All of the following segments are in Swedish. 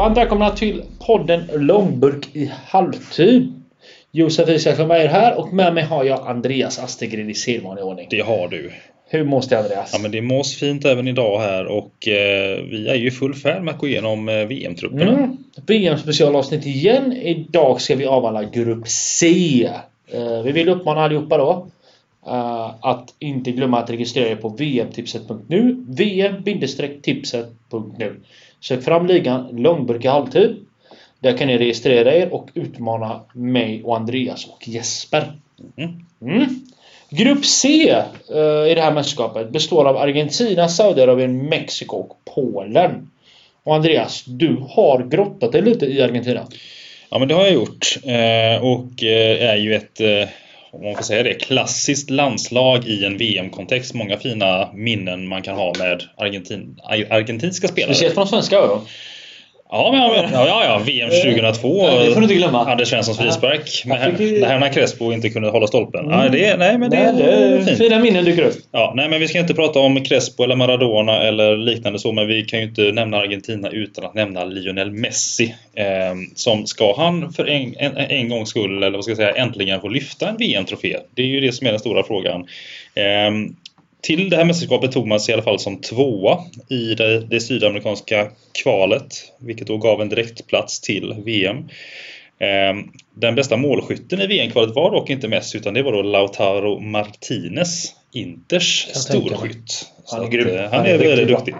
Varmt välkomna till podden Långburk i halvtid. Josef Isaksson är här och med mig har jag Andreas Astegren i sedvanlig ordning. Det har du. Hur mås det Andreas? Ja men det mås fint även idag här och eh, vi är ju i full färd med att gå igenom eh, VM-trupperna. Mm. VM specialavsnitt igen. Idag ska vi avhandla Grupp C. Eh, vi vill uppmana allihopa då eh, att inte glömma att registrera er på vmtipset.nu vm-tipset.nu Sök fram ligan Långburk i halvtid. Där kan ni registrera er och utmana mig och Andreas och Jesper. Mm. Mm. Grupp C eh, i det här mästerskapet består av Argentina, Saudiarabien, Mexiko och Polen. Och Andreas, du har grottat dig lite i Argentina. Ja men det har jag gjort eh, och eh, är ju ett eh, om man får säga det, klassiskt landslag i en VM-kontext. Många fina minnen man kan ha med Argentin, argentinska spelare. Speciellt från svenska öron. Ja, men, ja, ja, ja, VM 2002. Ja, det får du inte glömma. Anders Svenssons frispark. Ja, fick- när Crespo inte kunde hålla stolpen. Mm. Ja, det, nej, men det, Nej, det är är fint. fina minnen dyker upp. Ja, nej, men vi ska inte prata om Crespo eller Maradona eller liknande så, men vi kan ju inte nämna Argentina utan att nämna Lionel Messi. Eh, som ska han för en, en, en gångs skull, eller vad ska jag säga, äntligen få lyfta en VM-trofé? Det är ju det som är den stora frågan. Eh, till det här mästerskapet tog man sig i alla fall som tvåa i det, det sydamerikanska kvalet, vilket då gav en direktplats till VM. Eh, Den bästa målskytten i VM-kvalet var dock inte Messi utan det var då Lautaro Martinez, Inters storskytt. Han är grym. eh, Han är väldigt duktig.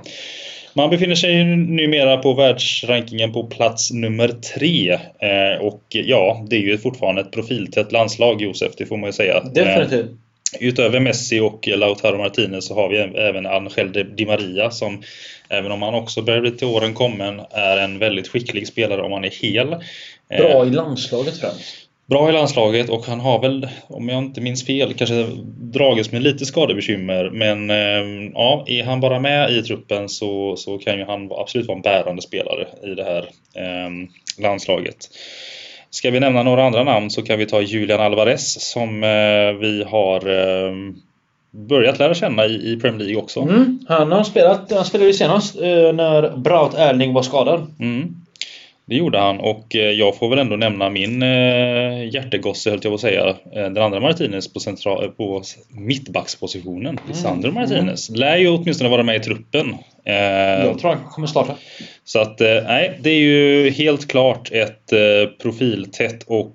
Man befinner sig numera på världsrankingen på plats nummer tre. Eh, och ja, det är ju fortfarande ett profiltätt landslag Josef, det får man ju säga. Definitivt. Utöver Messi och Lautaro Martinez så har vi även Angel Di- Maria som även om han också börjar bli till åren kommen är en väldigt skicklig spelare om han är hel. Eh, Bra i landslaget främst. bra i landslaget och han har väl, om jag inte minns fel, kanske dragits med lite skadebekymmer. Men eh, ja, är han bara med i truppen så, så kan ju han absolut vara en bärande spelare i det här eh, landslaget. Ska vi nämna några andra namn så kan vi ta Julian Alvarez som eh, vi har eh, börjat lära känna i, Premier League också. Mm. Han har spelat, han spelade ju senast eh, när Braut Erling var skadad. Mm. Det gjorde han och eh, jag får väl ändå nämna min eh, hjärtegosse höll jag på att säga. Eh, Den andra Martinez på, central, på mittbackspositionen. Lisandro Martinez. Lär ju åtminstone vara med i truppen. Jag tror han kommer starta. Så att nej, det är ju helt klart ett profiltätt och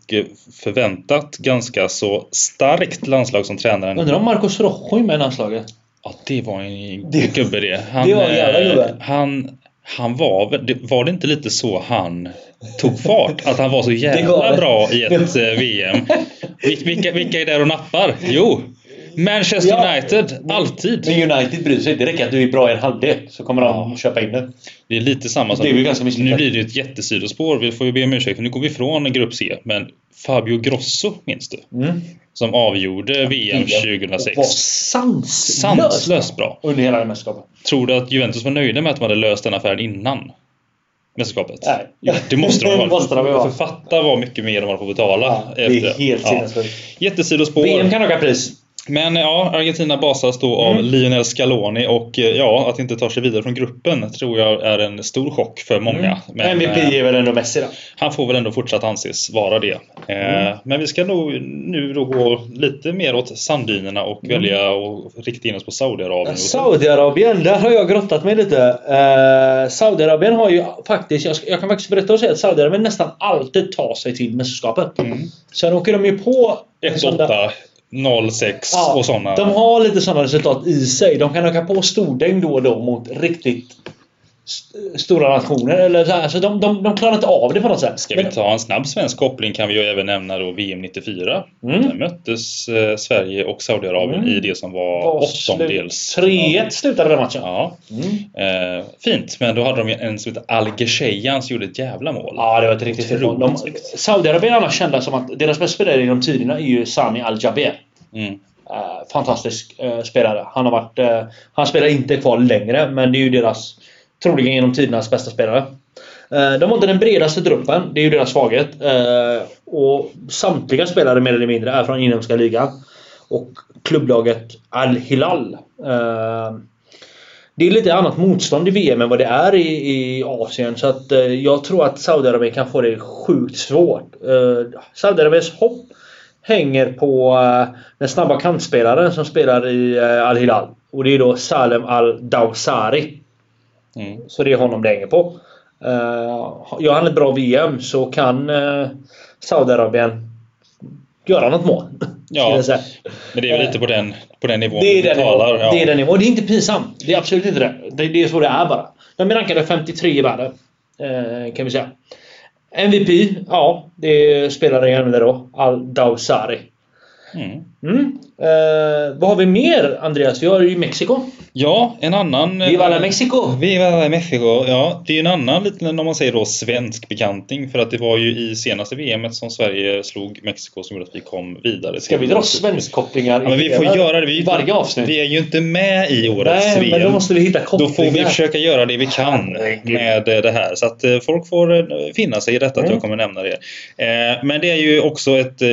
förväntat ganska så starkt landslag som tränaren. Undrar om Marcos Rojo är med i landslaget? Ja, det var en Det- gubbe det. Han, det var en jävla gubbe. Han, han var var det inte lite så han tog fart? Att han var så jävla bra i ett eh, VM? Vil- Vilka, vilka är där och nappar? Jo! Manchester Ja. United, alltid! Men United bryr sig. Det räcker att du är bra i en halvlek så kommer de Ja. köpa in det. Det är lite samma misslyckat. Nu blir det ett jättesidospår, vi får ju be om ursäkt för nu går vi ifrån grupp C. Men Fabio Grosso, minns du? Mm. Som avgjorde VM Och var 2006. sanslöst Sanslöst bra. under hela det mästerskapet. Tror du att Juventus var nöjda med att de hade löst den affären innan mästerskapet? Nej. Jo, det måste de Det vara. För fatta vad mycket mer de har fått betala. Ja, det är efter- helt ja. sinnessjukt. Jättesidospår. VM kan åka pris. Men ja, Argentina basas då av Mm. Lionel Scaloni och eh, ja, att inte ta sig vidare från gruppen tror jag är en stor chock för många. Men, MVP eh, är väl ändå Messi då? han får väl ändå fortsatt anses vara det. Mm. Eh, Men vi ska nog nu då gå lite mer åt sanddynerna och Mm. välja och rikta in oss på Saudiarabien. Saudiarabien, där har jag grottat mig lite. Uh, Saudiarabien har ju faktiskt, jag, jag kan faktiskt berätta och säga att Saudiarabien nästan alltid tar sig till mästerskapet. Mm. Sen åker de ju på... en sån där- 1-8, 0-6 Ja, och sådana. De har lite sådana resultat i sig. De kan åka på stordäng då och då mot riktigt st- stora nationer. Eller så här. Så de, de, de klarar inte av det på något sätt. Ska vi ta en snabb svensk koppling kan vi ju även nämna då VM 94. Mm. Där möttes eh, Sverige och Saudiarabien Mm. i det som var åttondels... 3-1 slutade den matchen. Ja, Mm. eh, fint. Men då hade de en som heter Al Ghesheian som gjorde ett jävla mål. Ja, det var ett riktigt fint mål. Saudiarabien är annars kända som att deras bästa spelare genom tiderna är ju Sami Al-Jaber. Mm. Eh, fantastisk eh, spelare. Han har varit... Eh, han spelar inte kvar längre, men det är ju deras... Troligen genom tidernas bästa spelare. De har inte den bredaste truppen. Det är ju deras svaghet. Och samtliga spelare mer eller mindre är från inhemska ligan. Och klubblaget Al-Hilal. Det är lite annat motstånd i VM än vad det är i, i Asien. Så att jag tror att Saudiarabien kan få det sjukt svårt. Saudiarabiens hopp hänger på eh, den snabba kantspelaren som spelar i eh, Al-Hilal. Och det är då Salem Al-Dawsari. Mm. Så det är honom det hänger på. Uh, gör han ett bra VM så kan Saudiarabien göra något mål. Ja. Men det är väl lite på den, på den nivån Det är den talar. nivån. Ja. Det är den nivån. Och det är inte pinsamt. Det är absolut inte det. Det, är så det är bara. De är rankade 53 i världen. Eh, kan vi säga. MVP, ja, det spelar ingen roll då. Al-Dawsari. Mm. Mm. Eh, vad har vi mer Andreas? Vi har ju Mexiko. Ja, en annan... Viva la Mexico! Viva la Mexico! Ja, det är en annan liten, om man säger då, svensk bekanting. För att det var ju i senaste VMet som Sverige slog Mexiko som gjorde att vi kom vidare. Ska vi dra svenskkopplingar Ja, men vi får göra det. Vi, varje avsnitt? Vi är ju inte med i årets Nej, VM. men då måste vi hitta Då kopplingar. får vi försöka göra det vi kan med eh, det här. Så att eh, folk får eh, finna sig i detta att Mm. jag kommer nämna det. Eh, Men det är ju också ett, eh,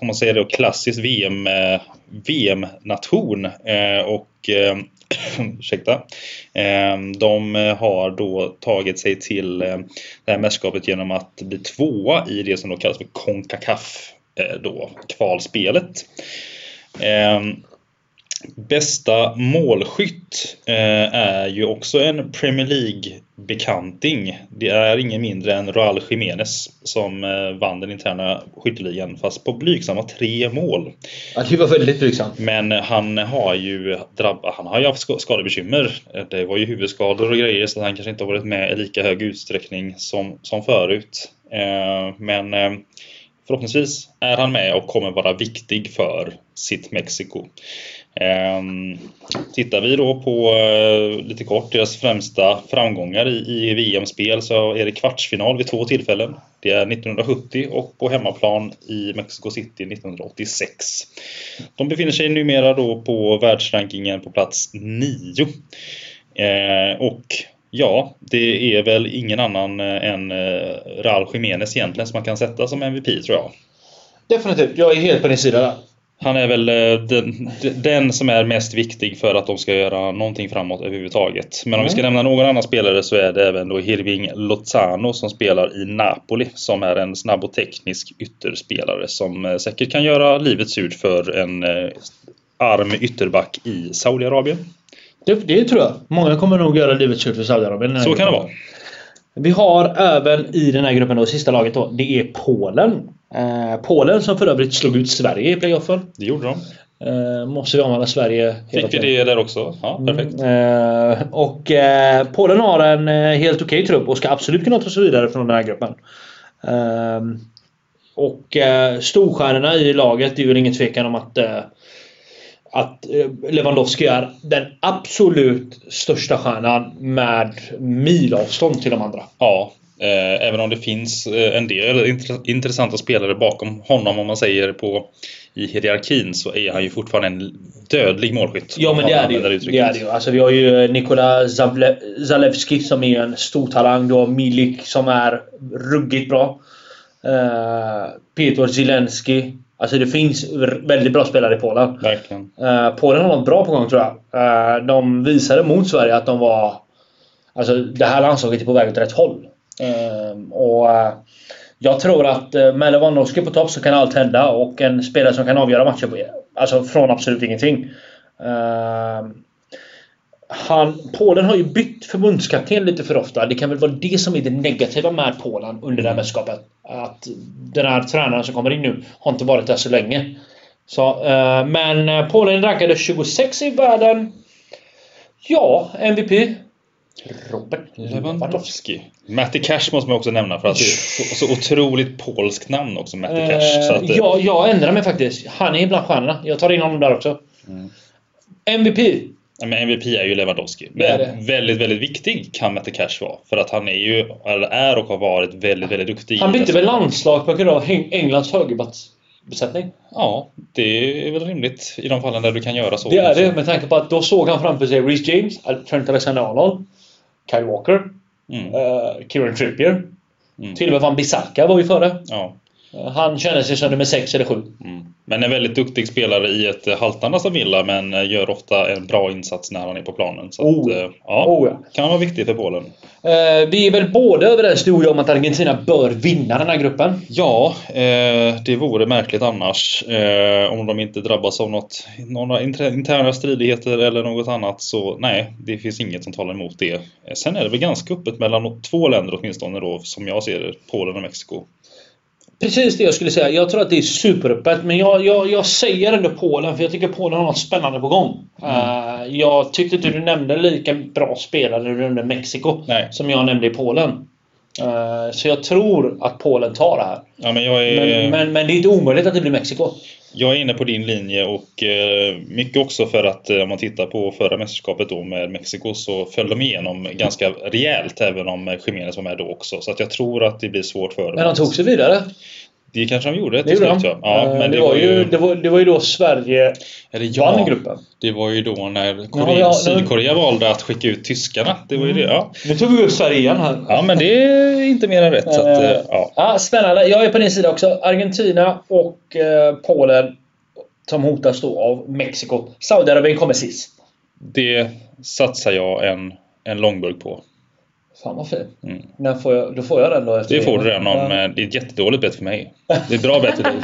om man säger det, klassiskt VM, eh, VM-nation. Eh, Och eh, ursäkta. Eh, De har då tagit sig till eh, det här mästerskapet genom att bli tvåa i det som då kallas för CONCACAF eh, då, kvalspelet. Eh, Bästa målskytt eh, är ju också en Premier League-bekanting. Det är ingen mindre än Raúl Jiménez som eh, vann den interna skytteligan fast på blygsamma tre mål. Ja, det var väldigt blygsamt. Men han har ju drabbat, han har ju haft ska- skadebekymmer. Eh, Det var ju huvudskador och grejer så han kanske inte har varit med i lika hög utsträckning som, som förut. Eh, Men förhoppningsvis är han med och kommer vara viktig för sitt Mexiko. Ehm, Tittar vi då på eh, lite kort deras främsta framgångar i, i VM-spel så är det kvartsfinal vid två tillfällen. Det är 1970 och på hemmaplan i Mexico City 1986. De befinner sig numera då på världsrankingen på plats 9. Ehm, och ja, det är väl ingen annan eh, än eh, Raúl Jiménez egentligen som man kan sätta som MVP tror jag. Definitivt. Jag är helt på din sida där. Han är väl eh, den, den som är mest viktig för att de ska göra någonting framåt överhuvudtaget. Men om vi ska nämna någon annan spelare så är det även då Hirving Lozano som spelar i Napoli. Som är en snabb och teknisk ytterspelare som säkert kan göra livet surt för en arm ytterback i Saudiarabien. Det, det tror jag. Många kommer nog göra livet surt för Saudiarabien. Så kan det vara. Vi har även i den här gruppen då, sista laget då, det är Polen. Eh, Polen som för övrigt slog ut Sverige i playoffen. Det gjorde de. Eh, måste vi använda Sverige hela Fick vi det där också? Ja, perfekt. Eh, och eh, Polen har en eh, helt okej trupp och ska absolut kunna ta sig vidare från den här gruppen. Eh, och eh, storstjärnorna i laget, det är väl ingen tvekan om att eh, att eh, Lewandowski är den absolut största stjärnan med milavstånd till de andra. Ja, eh, även om det finns eh, en del intre- intressanta spelare bakom honom om man säger på i hierarkin så är han ju fortfarande en dödlig målskytt. Ja men det är det ju. Det är det ju. Alltså, vi har ju Nikola Zavle- Zalewski som är en stor talang. Du har Milik som är ruggigt bra. Uh, Peter Zielenski. Alltså det finns väldigt bra spelare i Polen. Verkligen. Uh, Polen har något bra på gång tror jag. Eh, de visade mot Sverige att de var... Alltså det här landslaget är på väg åt rätt håll. Eh, och eh, Jag tror att uh, med Lewandowski på topp så kan allt hända och en spelare som kan avgöra matcher på, alltså från absolut ingenting. Eh, han, Polen har ju bytt förbundskapten lite för ofta. Det kan väl vara det som är det negativa med Polen under det här mästerskapet. Att den här tränaren som kommer in nu har inte varit där så länge. Så, eh, men eh, Polen rankade 26 i världen. Ja, MVP. Robert Lewandowski. Matty Cash måste man också nämna för att det är så, otroligt polskt namn också, Matty Cash. Så att, Eh, ja, jag ändrar mig faktiskt. Han är bland stjärnorna. Jag tar in honom där också. MVP. Men MVP är ju Lewandowski. Det Men det. väldigt, väldigt viktig kan Mette Cash vara. För att han är ju, eller är och har varit väldigt, väldigt duktig. Han bytte väl landslag på grund av Eng- Englands högerbacksbesättning? Ja, det är väl rimligt i de fallen där du kan göra så. Det är det med tanke på att då såg han framför sig Reece James, Trent Alexander-Arnold, Kyle Walker, Mm. uh, Kieran Trippier. Mm. Till och med Van Bissaka var ju före. Ja. Han känner sig som nummer 6 eller 7. Mm. Men en väldigt duktig spelare i ett haltande Aston Villa men gör ofta en bra insats när han är på planen. Så Oh. att, eh, ja, Oh, ja. kan vara viktig för Polen. Eh, vi är väl båda överens du och jag om att Argentina bör vinna den här gruppen? Ja, eh, det vore märkligt annars. Eh, om de inte drabbas av något, några inter- interna stridigheter eller något annat. Så nej, det finns inget som talar emot det. Eh, sen är det väl ganska öppet mellan två länder åtminstone då, som jag ser det. Polen och Mexiko. Precis det jag skulle säga. Jag tror att det är superöppet. Men jag, jag, jag säger ändå Polen, för jag tycker Polen har något spännande på gång. Eh, jag tyckte inte du nämnde lika bra spelare när du nämnde Mexiko. Nej. Som jag nämnde i Polen. Eh, så jag tror att Polen tar det här. Ja, men är... Men, men, men det är inte omöjligt att det blir Mexiko. Jag är inne på din linje och eh, mycket också för att eh, om man tittar på förra mästerskapet då med Mexiko så föll de igenom ganska rejält även om Jiménez var med då också. Så att jag tror att det blir svårt för dem. Men de tog sig vidare. Det kanske de gjorde Det till slut ja. ja Eh, men det, var ju, det, var, det var ju då Sverige eller vann gruppen. Det var ju då när Ja, Korea, ja, Sydkorea valde att skicka ut tyskarna. Det var ju det. Ja. Nu tog vi upp Sverige igen här. ja, men det är inte mer än rätt. Så att, eh, ja. Ja, spännande. Jag är på din sida också. Argentina och eh, Polen som hotas då av Mexiko. Saudiarabien kommer sist. Det satsar jag en, en långburk på. Fan vad fin. Mm. När får jag, då får jag den då efter Det får du den om. Ja. men Det är ett jättedåligt bett för mig. Det är ett bra bett för dig.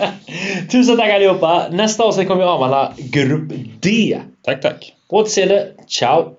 Tusen tack allihopa. Nästa avsnitt kommer vi avhandla Grupp D. Tack, tack. På återseende. Ciao!